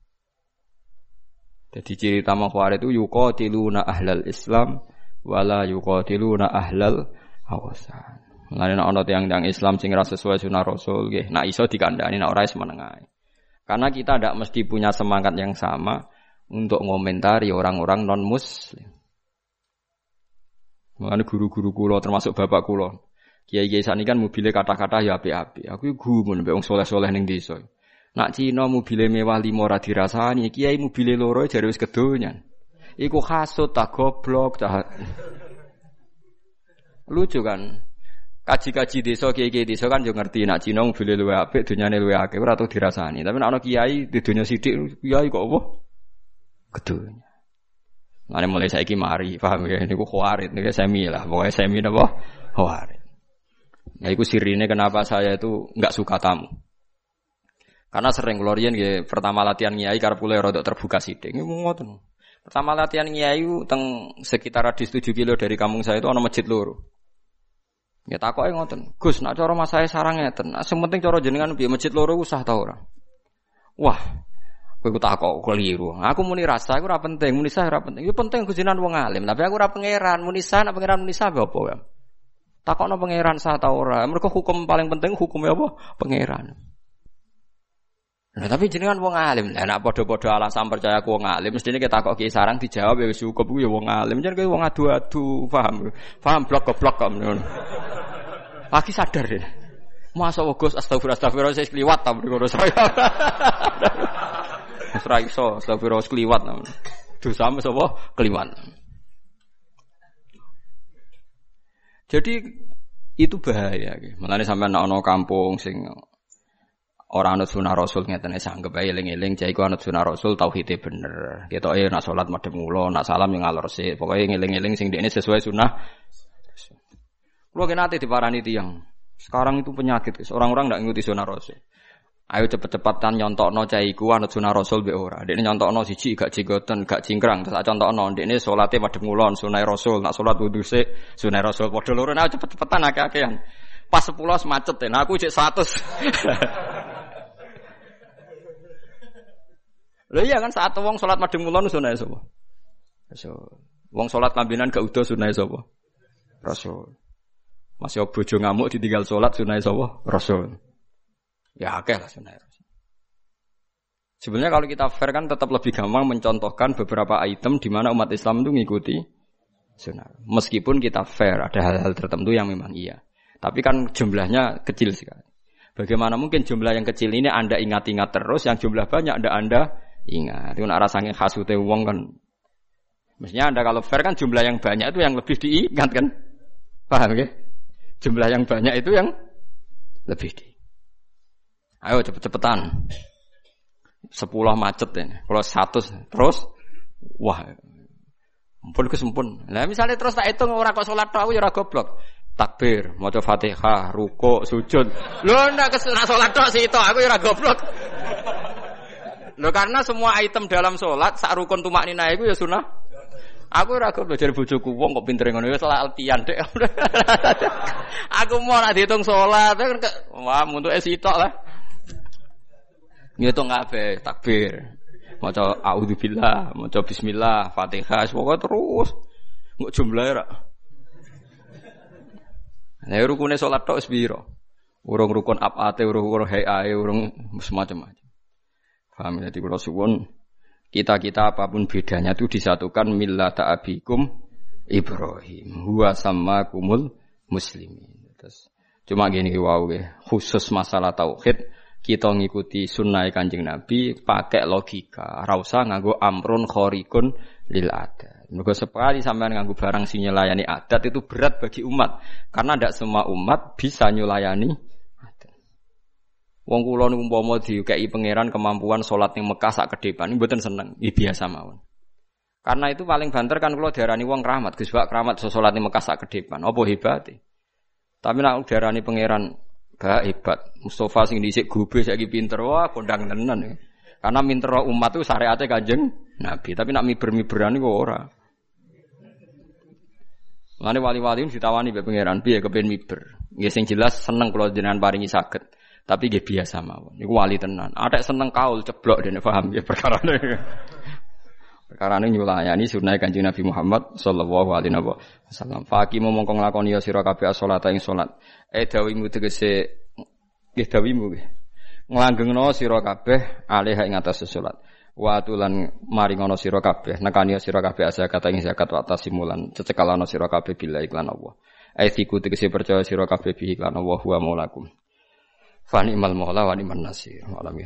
Jadi ciri utama khawarij itu yuqatiluna ahlal Islam wala yuqatiluna ahlal awasan. Mulane nek ana tiang-tiang Islam sing ora sesuai sunah Rasul nggih, nak iso dikandani nek ora semenengae. Karena kita tidak mesti punya semangat yang sama untuk ngomentari orang-orang non muslim. Mulane guru-guru kula termasuk bapak kula. Kiai-kiai sani kan mobilnya kata-kata ya api-api. Aku gumun mbek wong soleh-soleh ning desa. Nak Cina mobilnya mewah limo ora dirasani, kiai mobilnya loro jare wis kedonyan. Iku hasut tak goblok tak. Lucu kan? kaji-kaji desa kiai-kiai desa kan yo ngerti nak Cina mobil luwe apik dunyane luwe akeh ora tau dirasani. Tapi ana kiai di dunya sithik kiai kok apa? Kedunya. Mane mulai saiki mari, paham ya niku khawarit niku semi lah, pokoknya semi napa? Khawarit. Nah iku sirine kenapa saya itu enggak suka tamu. Karena sering kelorian ya pertama latihan kiai karep kula rodok terbuka sithik. Niku ngoten. Pertama latihan kiai teng sekitar radius 7 kilo dari kampung saya itu ana masjid loro. Ya takoke ngoten. Gus, nak cara mas saya sarang ngeten. Nah, sing penting cara jenengan piye masjid loro usah ta ora? Wah, kowe ku takok keliru. Aku muni rasa iku ora penting, muni sah ora penting. Iku penting jenengan wong alim, tapi aku ora pangeran. Muni sah nak pangeran muni sah apa ya? Takokno pangeran sah ta ora? Mergo hukum paling penting hukumnya apa? Pangeran. Nah, tapi jenengan wong alim. Lah nek padha-padha alasan percaya aku wong alim, mestine kita kok ki sarang dijawab ya wis cukup ku ya wong alim. Jeneng kowe wong adu-adu, paham? Paham blok-blok kok ngono. Lagi sadar ya. Masa Gus astagfirullah astagfirullah saya kliwat ta ngono saya. Wis ra iso astagfirullah kliwat. Dosa mes apa? Kliwat. Jadi itu bahaya. Mulane sampai anak ono kampung sing orang anut sunah rasul ngeten sanggep ae eling-eling jai ku anut sunah rasul tauhide bener. Ketoke nak salat madhep mulo, nak salam yang ngalor sih. Pokoke ngeling-eling sing dekne sesuai sunah Kulo kena ate diparani tiyang. Sekarang itu penyakit, orang-orang tidak ngikuti sunnah rasul. Ayo cepet-cepetan nyontokno cah iku anut sunah rasul be ora. Dekne nyontokno siji gak jigoten, gak cingkrang, terus contohno dekne salate madhep ngulon sunah rasul, nak salat wudu sik sunah rasul padha loro ayo cepet-cepetan akeh-akehan. Pas 10 macet ya, nah aku cek 100. Lho iya kan saat wong salat madhep ngulon sunah sapa? Rasul. Wong salat lambinan gak udah sunah sapa? Rasul. Masih bojo ngamuk ditinggal sholat sunai sapa? Rasul. Ya akeh lah Rasul. Sebenarnya kalau kita fair kan tetap lebih gampang mencontohkan beberapa item di mana umat Islam itu ngikuti sunnah. Meskipun kita fair, ada hal-hal tertentu yang memang iya. Tapi kan jumlahnya kecil sekali. Bagaimana mungkin jumlah yang kecil ini Anda ingat-ingat terus, yang jumlah banyak Anda Anda ingat. Itu nak rasanya khasute wong kan. Mestinya Anda kalau fair kan jumlah yang banyak itu yang lebih diingat kan. Paham ya? Jumlah yang banyak itu yang lebih di. Ayo cepet-cepetan. Sepuluh macet ini. Kalau satu terus, wah, Mumpun kesempun. Nah misalnya terus tak hitung orang kok sholat tahu ya goblok. Takbir, mau fatihah, ruko, sujud. Lo ndak ke sana sholat tok sih itu, aku ya goblok. Lo karena semua item dalam sholat sak rukun tumak nina itu ya sunnah. Aku ora goblok jadi bojoku wong kok pinter ngono ya salah altian dek. aku mau nak dihitung sholat kan wah untuk esitok lah. Ngitung kabeh takbir. Maca auzubillah, maca bismillah, Fatihah, semoga terus. Nggak jumlah ya. Nah, rukune salat tok wis Urung rukun abate, urung urung hayae, urung semacam-macam. Paham ya di kula suwun kita-kita apa pun bedanya itu disatukan millata abikum Ibrahim huwa sama kumul muslimin. Terus cuma gini wow khusus masalah tauhid kita ngikuti sunnah kanjeng Nabi pakai logika, rausa nganggo amrun khorikun lil adat. Mergo sekali sampean nganggo barang sing nyelayani adat itu berat bagi umat karena tidak semua umat bisa nyulayani adat. Wong kula niku umpama diukei pangeran kemampuan salat ning Mekah sak ke depan mboten seneng, iki biasa mawon. Karena itu paling banter kan kula diarani wong rahmat, Gus Pak keramat salat ning Mekah sak ke depan. Apa hebate? Tapi nek diarani pangeran Gak hebat. Mustafa sing dhisik gobe saiki pinter wah kondang tenan ya. Karena minter umat itu syariatnya kanjeng Nabi, tapi nak miber-miberan kok ora. Lani wali-wali ditawani mbek pangeran piye kepen miber. Nggih sing jelas seneng kalau jenengan paringi saged. Tapi nggih biasa mawon. Niku wali tenan. Ada seneng kaul ceblok dene paham ya perkara Perkara ini nyulayani sunnah kanjeng Nabi Muhammad sallallahu alaihi wasallam. Fakimu mongko nglakoni ya sira kabeh salat ing salat. Eh dawimu tegese nggih dawimu nggih. Nglanggengno sira kabeh alih ing atas salat. Wa tulan maringono sira kabeh nekani sira kabeh asa kata ing zakat wa tasimulan cecekalano sira kabeh bila iklan Allah. Eh siku tegese percaya sira kabeh bi iklan Allah wa maulakum. Fani mal maula wa niman nasir. Alam